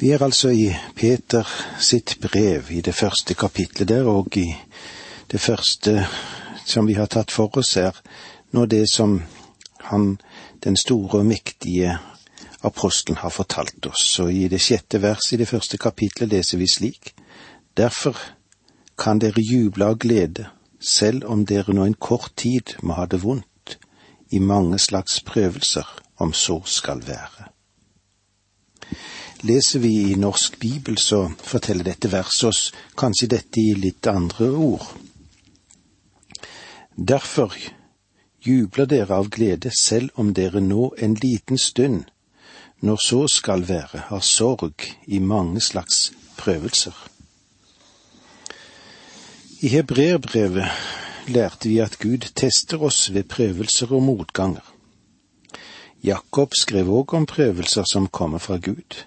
Vi er altså i Peter sitt brev, i det første kapitlet der, og i det første som vi har tatt for oss, er nå det som han, den store og mektige apostelen, har fortalt oss. Og i det sjette verset i det første kapitlet leser vi slik:" Derfor kan dere juble av glede, selv om dere nå en kort tid må ha det vondt i mange slags prøvelser, om så skal være. Leser vi i Norsk Bibel, så forteller dette verset oss kanskje dette i litt andre ord. Derfor jubler dere av glede selv om dere nå en liten stund, når så skal være, har sorg i mange slags prøvelser. I hebreerbrevet lærte vi at Gud tester oss ved prøvelser og motganger. Jakob skrev òg om prøvelser som kommer fra Gud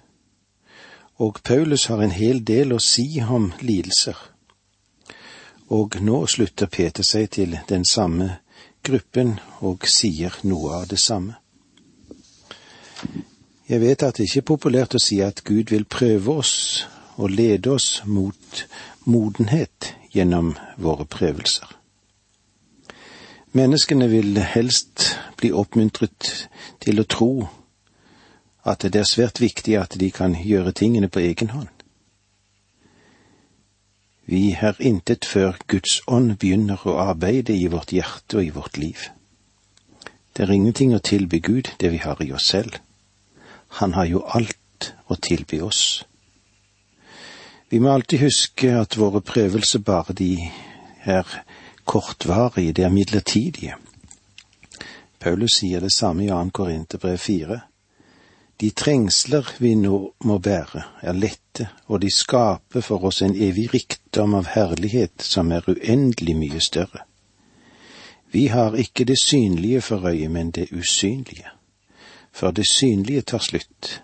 og Paulus har en hel del å si om lidelser. Og nå slutter Peter seg til den samme gruppen og sier noe av det samme. Jeg vet at det ikke er populært å si at Gud vil prøve oss og lede oss mot modenhet gjennom våre prøvelser. Menneskene vil helst bli oppmuntret til å tro at det er svært viktig at de kan gjøre tingene på egen hånd. Vi er intet før Guds ånd begynner å arbeide i vårt hjerte og i vårt liv. Det er ingenting å tilby Gud det vi har i oss selv. Han har jo alt å tilby oss. Vi må alltid huske at våre prøvelser bare de er kortvarige, de er midlertidige. Paulus sier det samme i 2. Korinterbrev 4. De trengsler vi nå må bære, er lette, og de skaper for oss en evig rikdom av herlighet som er uendelig mye større. Vi har ikke det synlige for øye, men det usynlige. For det synlige tar slutt,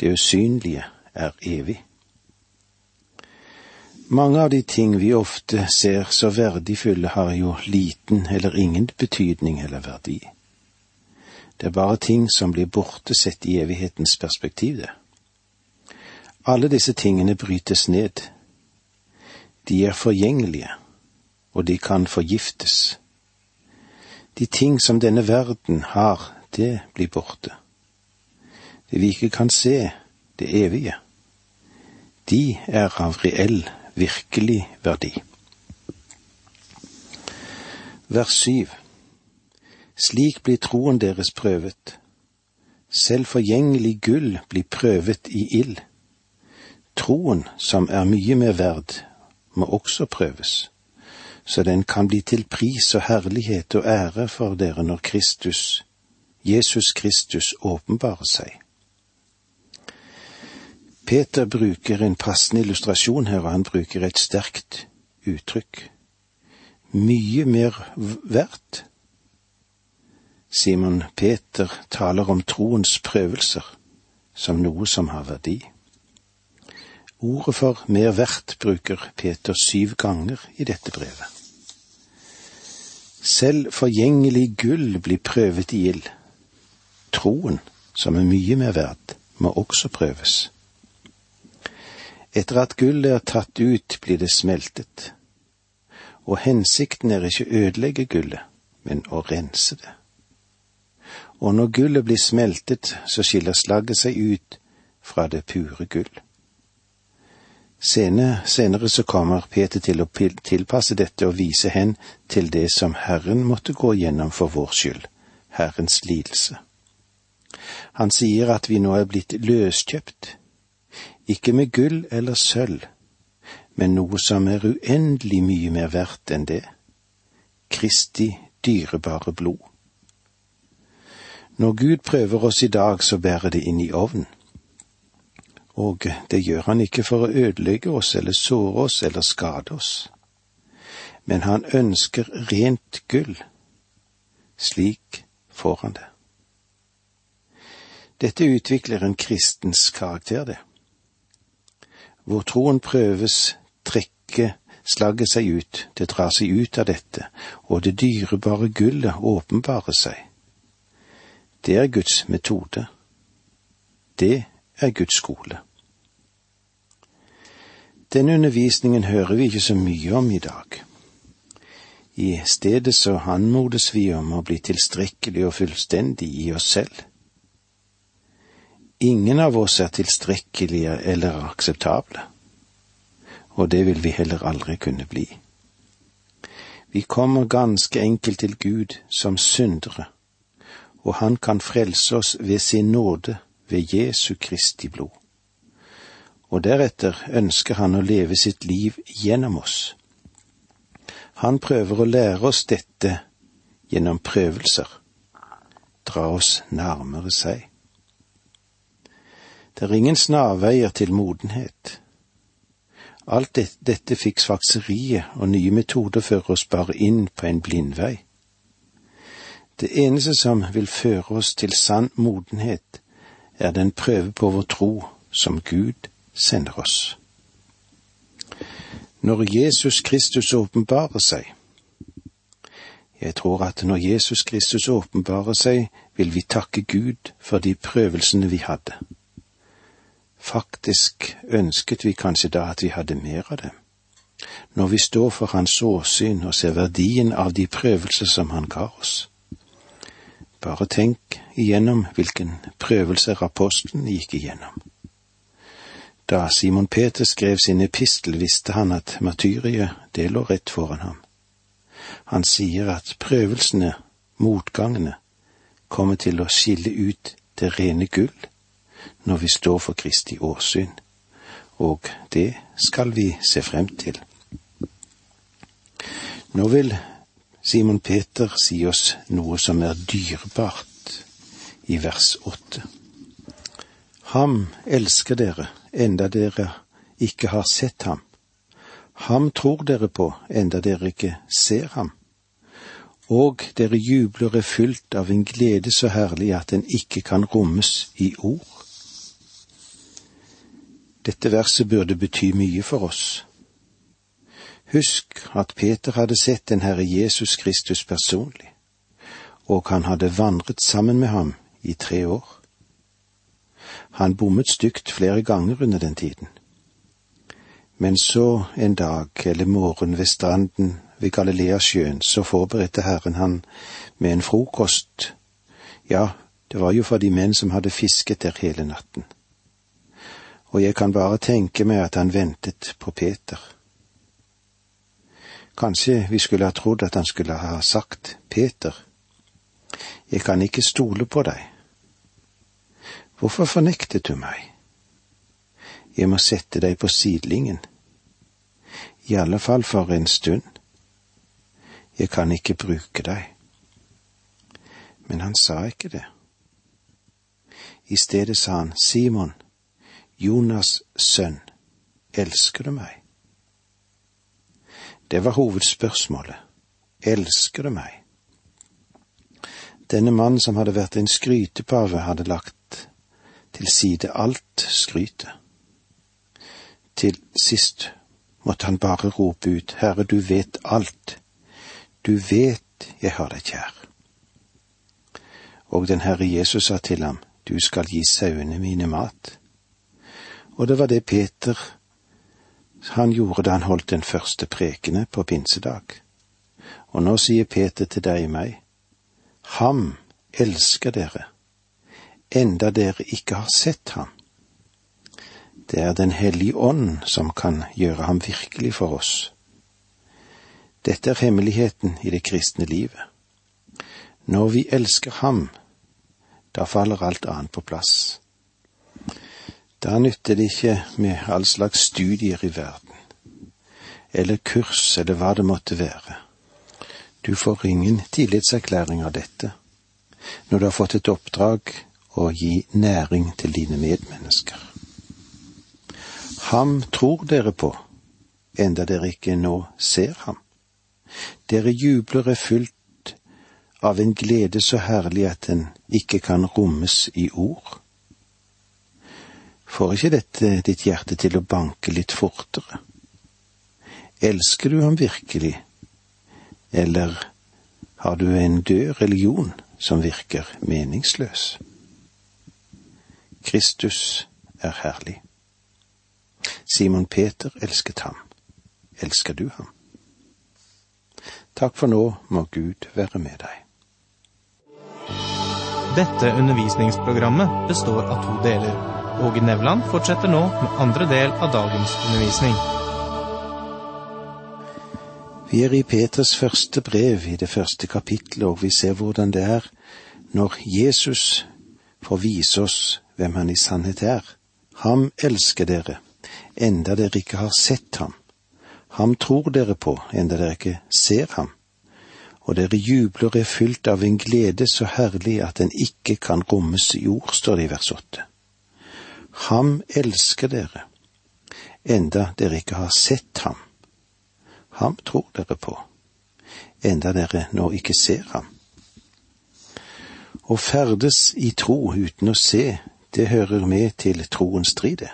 det usynlige er evig. Mange av de ting vi ofte ser så verdifulle, har jo liten eller ingen betydning eller verdi. Det er bare ting som blir borte sett i evighetens perspektiv, det. Alle disse tingene brytes ned. De er forgjengelige, og de kan forgiftes. De ting som denne verden har, det blir borte. Det vi ikke kan se, det evige, de er av reell, virkelig verdi. Vers syv. Slik blir troen deres prøvet. Selv forgjengelig gull blir prøvet i ild. Troen, som er mye mer verd, må også prøves, så den kan bli til pris og herlighet og ære for dere når Kristus, Jesus Kristus, åpenbarer seg. Peter bruker en passende illustrasjon her, og han bruker et sterkt uttrykk. Mye mer verdt Simon Peter taler om troens prøvelser som noe som har verdi. Ordet for mer verdt bruker Peter syv ganger i dette brevet. Selv forgjengelig gull blir prøvet i ild. Troen, som er mye mer verd, må også prøves. Etter at gullet er tatt ut, blir det smeltet, og hensikten er ikke å ødelegge gullet, men å rense det og når gullet blir smeltet, så skiller slagget seg ut fra det pure gull. Senere, senere så kommer Peter til å tilpasse dette og vise hen til det som Herren måtte gå gjennom for vår skyld, Herrens lidelse. Han sier at vi nå er blitt løskjøpt, ikke med gull eller sølv, men noe som er uendelig mye mer verdt enn det, Kristi dyrebare blod. Når Gud prøver oss i dag, så bærer det inn i ovnen. Og det gjør han ikke for å ødelegge oss eller såre oss eller skade oss. Men han ønsker rent gull. Slik får han det. Dette utvikler en kristens karakter, det. Hvor troen prøves, trekker slagget seg ut, det drar seg ut av dette, og det dyrebare gullet åpenbarer seg. Det er Guds metode. Det er Guds skole. Denne undervisningen hører vi ikke så mye om i dag. I stedet så anmodes vi om å bli tilstrekkelig og fullstendig i oss selv. Ingen av oss er tilstrekkelige eller akseptable, og det vil vi heller aldri kunne bli. Vi kommer ganske enkelt til Gud som syndere, og Han kan frelse oss ved sin nåde, ved Jesu Kristi blod. Og deretter ønsker Han å leve sitt liv gjennom oss. Han prøver å lære oss dette gjennom prøvelser, dra oss nærmere seg. Det er ingen snarveier til modenhet. Alt dette fikk svakseriet og nye metoder føre oss bare inn på en blindvei. Det eneste som vil føre oss til sann modenhet, er den prøve på vår tro som Gud sender oss. Når Jesus Kristus åpenbarer seg Jeg tror at når Jesus Kristus åpenbarer seg, vil vi takke Gud for de prøvelsene vi hadde. Faktisk ønsket vi kanskje da at vi hadde mer av det. Når vi står for Hans åsyn og ser verdien av de prøvelser som Han ga oss. Bare tenk igjennom hvilken prøvelser apostelen gikk igjennom. Da Simon Peter skrev sin epistel, visste han at martyriet, det lå rett foran ham. Han sier at prøvelsene, motgangene, kommer til å skille ut det rene gull når vi står for Kristi åsyn, og det skal vi se frem til. Nå vil Simon Peter si oss noe som er dyrebart i vers åtte. Ham elsker dere, enda dere ikke har sett ham. Ham tror dere på, enda dere ikke ser ham. Og dere jubler er fylt av en glede så herlig at den ikke kan rommes i ord. Dette verset burde bety mye for oss. Husk at Peter hadde sett den Herre Jesus Kristus personlig, og han hadde vandret sammen med ham i tre år. Han bommet stygt flere ganger under den tiden. Men så en dag eller morgen ved stranden ved Galileasjøen, så forberedte Herren han med en frokost. Ja, det var jo for de menn som hadde fisket der hele natten og jeg kan bare tenke meg at han ventet på Peter. Kanskje vi skulle ha trodd at han skulle ha sagt, Peter, jeg kan ikke stole på deg. Hvorfor fornektet du meg? Jeg må sette deg på sidelinjen. I alle fall for en stund. Jeg kan ikke bruke deg. Men han sa ikke det. I stedet sa han, Simon, Jonas' sønn, elsker du meg? Det var hovedspørsmålet. Elsker du meg? Denne mannen som hadde vært en skrytepave, hadde lagt til side alt skrytet. Til sist måtte han bare rope ut, Herre, du vet alt, du vet jeg har deg kjær. Og den Herre Jesus sa til ham, du skal gi sauene mine mat. Og det var det Peter han gjorde da han holdt den første prekene på pinsedag. Og nå sier Peter til deg og meg, Ham elsker dere, enda dere ikke har sett ham. Det er Den hellige ånd som kan gjøre ham virkelig for oss. Dette er hemmeligheten i det kristne livet. Når vi elsker ham, da faller alt annet på plass. Da nytter det ikke med all slags studier i verden, eller kurs eller hva det måtte være. Du får ingen tillitserklæring av dette når du har fått et oppdrag å gi næring til dine medmennesker. Ham tror dere på, enda dere ikke nå ser ham. Dere jubler er fylt av en glede så herlig at den ikke kan rommes i ord. Får ikke dette ditt hjerte til å banke litt fortere? Elsker du ham virkelig, eller har du en død religion som virker meningsløs? Kristus er herlig. Simon Peter elsket ham. Elsker du ham? Takk for nå må Gud være med deg. Dette undervisningsprogrammet består av to deler. Åge Nevland fortsetter nå med andre del av dagens undervisning. Vi er i Peters første brev i det første kapittelet, og vi ser hvordan det er når Jesus får vise oss hvem han i sannhet er. Ham elsker dere, enda dere ikke har sett ham. Ham tror dere på, enda dere ikke ser ham. Og dere jubler er fylt av en glede så herlig at den ikke kan rommes i ord, står det i vers åtte. Ham elsker dere, enda dere ikke har sett ham. Ham tror dere på, enda dere nå ikke ser ham. Å ferdes i tro uten å se, det hører med til troens strid,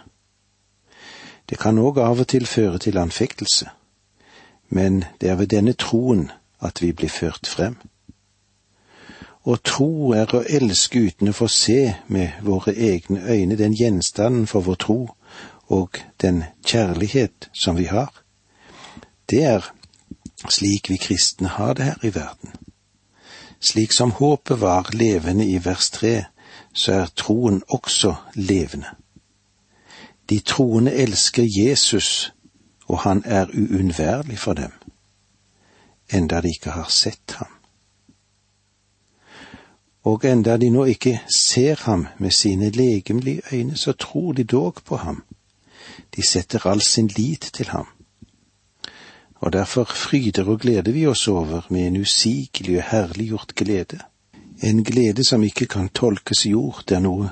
det. Kan òg av og til føre til anfektelse, men det er ved denne troen at vi blir ført frem. Å tro er å elske uten å få se med våre egne øyne den gjenstanden for vår tro og den kjærlighet som vi har. Det er slik vi kristne har det her i verden. Slik som håpet var levende i vers tre, så er troen også levende. De troende elsker Jesus, og han er uunnværlig for dem, enda de ikke har sett ham. Og enda de nå ikke ser ham med sine legemlige øyne, så tror de dog på ham. De setter all sin lit til ham. Og derfor fryder og gleder vi oss over med en usigelig og herliggjort glede. En glede som ikke kan tolkes i ord, det er noe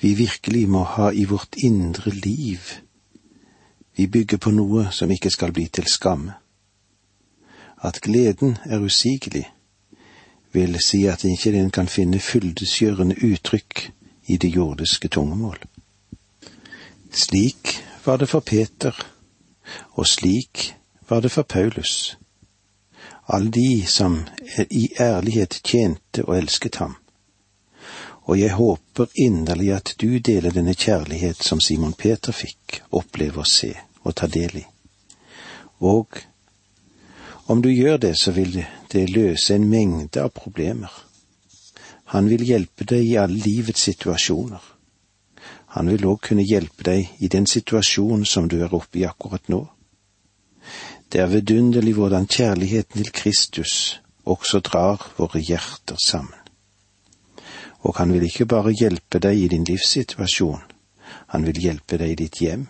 vi virkelig må ha i vårt indre liv. Vi bygger på noe som ikke skal bli til skamme. At gleden er usigelig, vil si at ikke den kan finne fyldesgjørende uttrykk i det jordiske tungemål. Slik var det for Peter, og slik var det for Paulus alle de som i ærlighet tjente og elsket ham. Og jeg håper inderlig at du deler denne kjærlighet som Simon Peter fikk oppleve å se og ta del i. Og om du gjør det, så vil det løse en mengde av problemer. Han vil hjelpe deg i alle livets situasjoner. Han vil òg kunne hjelpe deg i den situasjonen som du er oppe i akkurat nå. Det er vidunderlig hvordan kjærligheten til Kristus også drar våre hjerter sammen. Og han vil ikke bare hjelpe deg i din livssituasjon, han vil hjelpe deg i ditt hjem.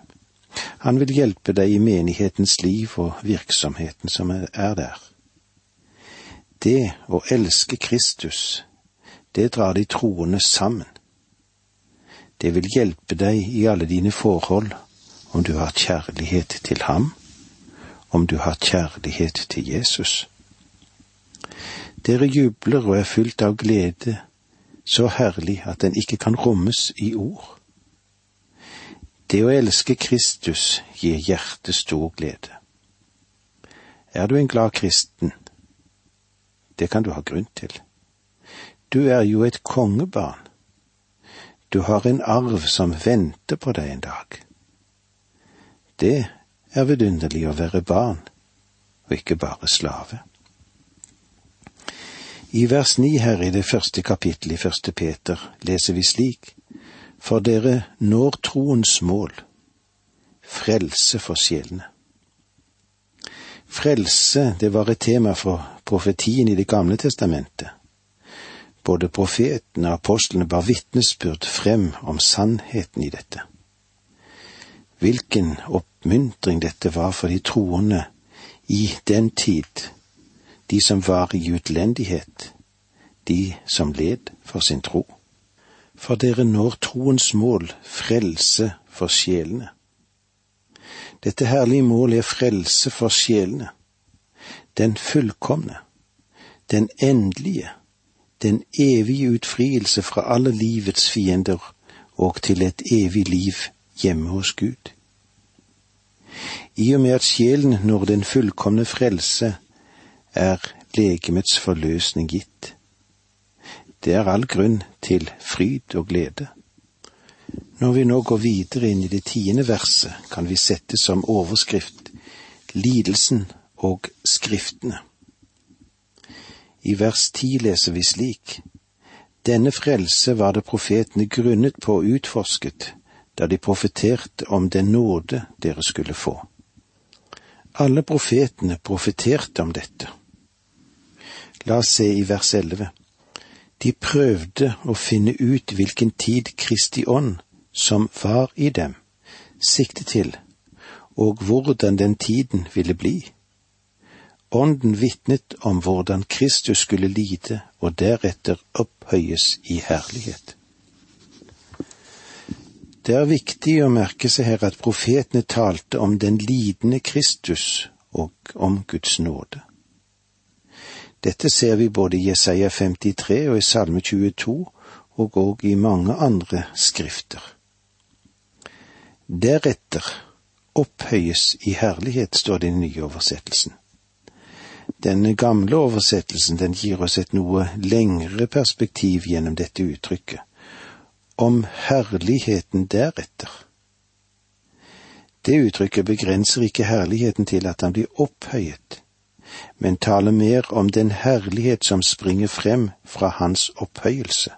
Han vil hjelpe deg i menighetens liv og virksomheten som er der. Det å elske Kristus, det drar de troende sammen. Det vil hjelpe deg i alle dine forhold om du har kjærlighet til ham om du har kjærlighet til Jesus. Dere jubler og er fylt av glede, så herlig at den ikke kan rommes i ord. Det å elske Kristus gir hjertet stor glede. Er du en glad kristen? Det kan du ha grunn til. Du er jo et kongebarn. Du har en arv som venter på deg en dag. Det er vidunderlig å være barn, og ikke bare slave. I vers ni her i det første kapittelet i første Peter leser vi slik, For dere når troens mål, frelse for sjelene. Frelse, det var et tema for profetien i Det gamle testamentet. Både profetene og apostlene bar vitnesbyrd frem om sannheten i dette. Hvilken oppmuntring dette var for de troende i den tid, de som var i utlendighet, de som led for sin tro. For dere når troens mål, frelse for sjelene. Dette herlige mål er frelse for sjelene, den fullkomne, den endelige, den evige utfrielse fra alle livets fiender og til et evig liv hjemme hos Gud. I og med at sjelen når den fullkomne frelse, er legemets forløsning gitt. Det er all grunn til fryd og glede. Når vi nå går videre inn i det tiende verset, kan vi sette som overskrift Lidelsen og Skriftene. I vers ti leser vi slik. Denne frelse var det profetene grunnet på og utforsket, da de profeterte om den nåde dere skulle få. Alle profetene profeterte om dette. La oss se i vers elleve. De prøvde å finne ut hvilken tid Kristi ånd, som var i dem, siktet til, og hvordan den tiden ville bli. Ånden vitnet om hvordan Kristus skulle lide og deretter opphøyes i herlighet. Det er viktig å merke seg her at profetene talte om den lidende Kristus og om Guds nåde. Dette ser vi både i Jesaja 53 og i Salme 22 og òg i mange andre skrifter. Deretter opphøyes i herlighet, står det i den nye oversettelsen. Den gamle oversettelsen den gir oss et noe lengre perspektiv gjennom dette uttrykket, om herligheten deretter. Det uttrykket begrenser ikke herligheten til at han blir opphøyet, men taler mer om den herlighet som springer frem fra hans opphøyelse.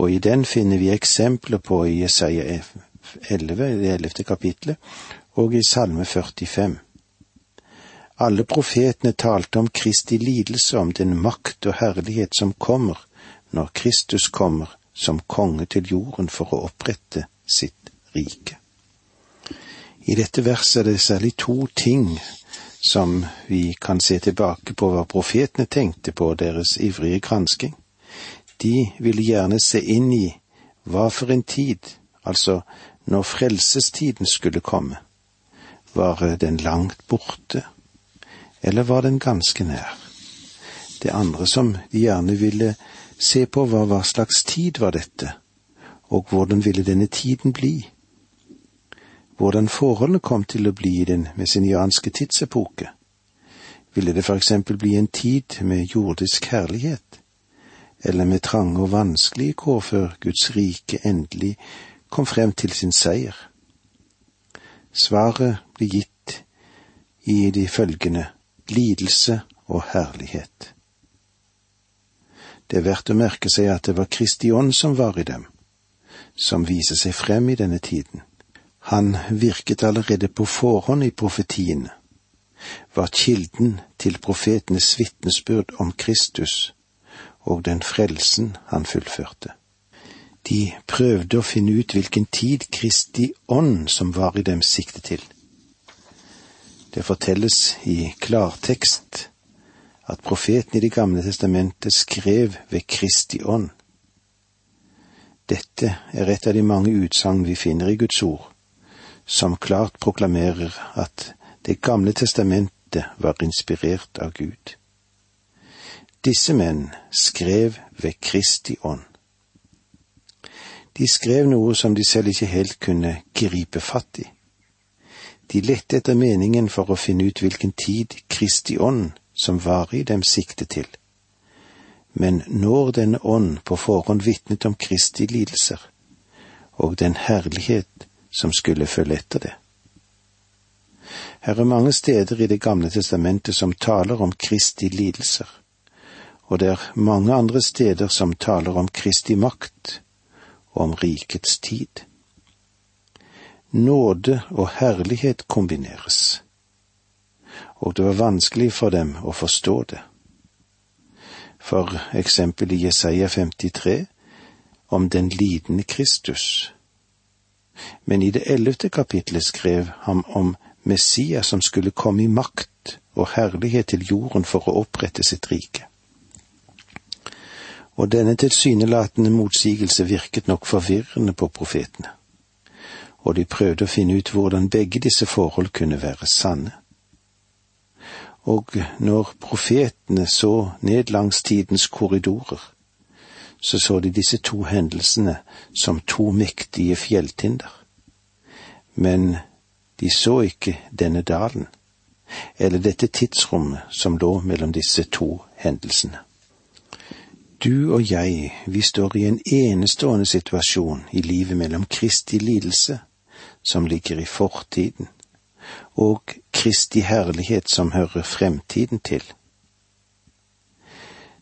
Og i den finner vi eksempler på i Jesaja 11, det ellevte kapitlet, og i Salme 45. Alle profetene talte om Kristi lidelse, om den makt og herlighet som kommer når Kristus kommer som konge til jorden for å opprette sitt rike. I dette verset er det særlig to ting som vi kan se tilbake på hva profetene tenkte på deres ivrige gransking. De ville gjerne se inn i hva for en tid, altså når frelsestiden skulle komme. Var den langt borte, eller var den ganske nær? Det andre som de gjerne ville se på, var hva slags tid var dette, og hvordan ville denne tiden bli? Hvordan forholdene kom til å bli i den messianske tidsepoke? Ville det for eksempel bli en tid med jordisk herlighet, eller med trange og vanskelige kår før Guds rike endelig kom frem til sin seier? Svaret blir gitt i de følgende lidelse og herlighet. Det er verdt å merke seg at det var Kristi ånd som var i dem, som viser seg frem i denne tiden. Han virket allerede på forhånd i profetiene, var kilden til profetenes vitnesbyrd om Kristus og den frelsen han fullførte. De prøvde å finne ut hvilken tid Kristi ånd som var i dem, siktet til. Det fortelles i klartekst at profeten i Det gamle testamentet skrev ved Kristi ånd. Dette er et av de mange utsagn vi finner i Guds ord, som klart proklamerer at Det gamle testamentet var inspirert av Gud. Disse menn skrev ved Kristi ånd. De skrev noe som de selv ikke helt kunne gripe fatt i. De lette etter meningen for å finne ut hvilken tid Kristi ånd som var i dem sikte til. Men når denne ånd på forhånd vitnet om Kristi lidelser, og den herlighet som skulle følge etter det. Her er mange steder i Det gamle testamentet som taler om Kristi lidelser, og det er mange andre steder som taler om Kristi makt og om rikets tid. Nåde og herlighet kombineres, og det var vanskelig for dem å forstå det. For eksempel i Jesaja 53 om den lidende Kristus. Men i det ellevte kapitlet skrev han om Messias som skulle komme i makt og herlighet til jorden for å opprette sitt rike og denne tilsynelatende motsigelse virket nok forvirrende på profetene, og de prøvde å finne ut hvordan begge disse forhold kunne være sanne. Og når profetene så ned langs tidens korridorer, så så de disse to hendelsene som to mektige fjelltinder. Men de så ikke denne dalen, eller dette tidsrommet som lå mellom disse to hendelsene. Du og jeg, vi står i en enestående situasjon i livet mellom Kristi lidelse, som ligger i fortiden, og Kristi herlighet som hører fremtiden til.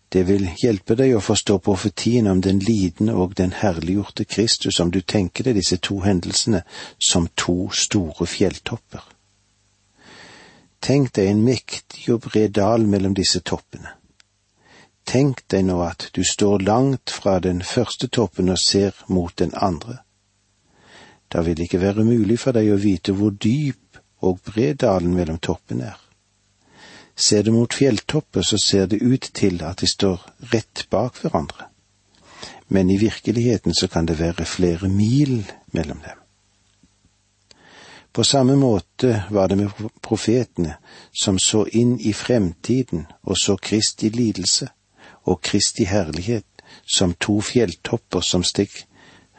Det vil hjelpe deg å forstå profetien om den lidende og den herliggjorte Kristus om du tenker deg disse to hendelsene som to store fjelltopper. Tenk deg en mektig og bred dal mellom disse toppene. Tenk deg nå at du står langt fra den første toppen og ser mot den andre. Da vil det ikke være mulig for deg å vite hvor dyp og bred dalen mellom toppene er. Ser du mot fjelltopper, så ser det ut til at de står rett bak hverandre, men i virkeligheten så kan det være flere mil mellom dem. På samme måte var det med profetene, som så inn i fremtiden og så Kristi lidelse og Kristi herlighet som to fjelltopper som steg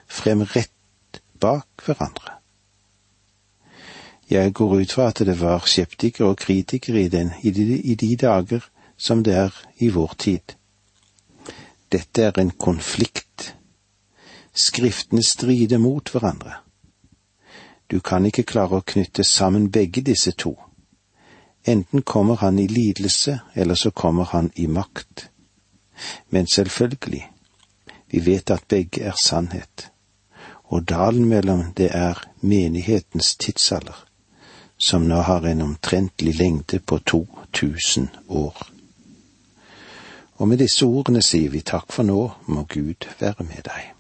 frem rett bak hverandre. Jeg går ut fra at det var skeptikere og kritikere i, den, i, de, i de dager som det er i vår tid. Dette er en konflikt. Skriftene strider mot hverandre. Du kan ikke klare å knytte sammen begge disse to. Enten kommer han i lidelse, eller så kommer han i makt. Men selvfølgelig, vi vet at begge er sannhet, og dalen mellom det er menighetens tidsalder, som nå har en omtrentlig lengde på 2000 år. Og med disse ordene sier vi takk for nå, må Gud være med deg.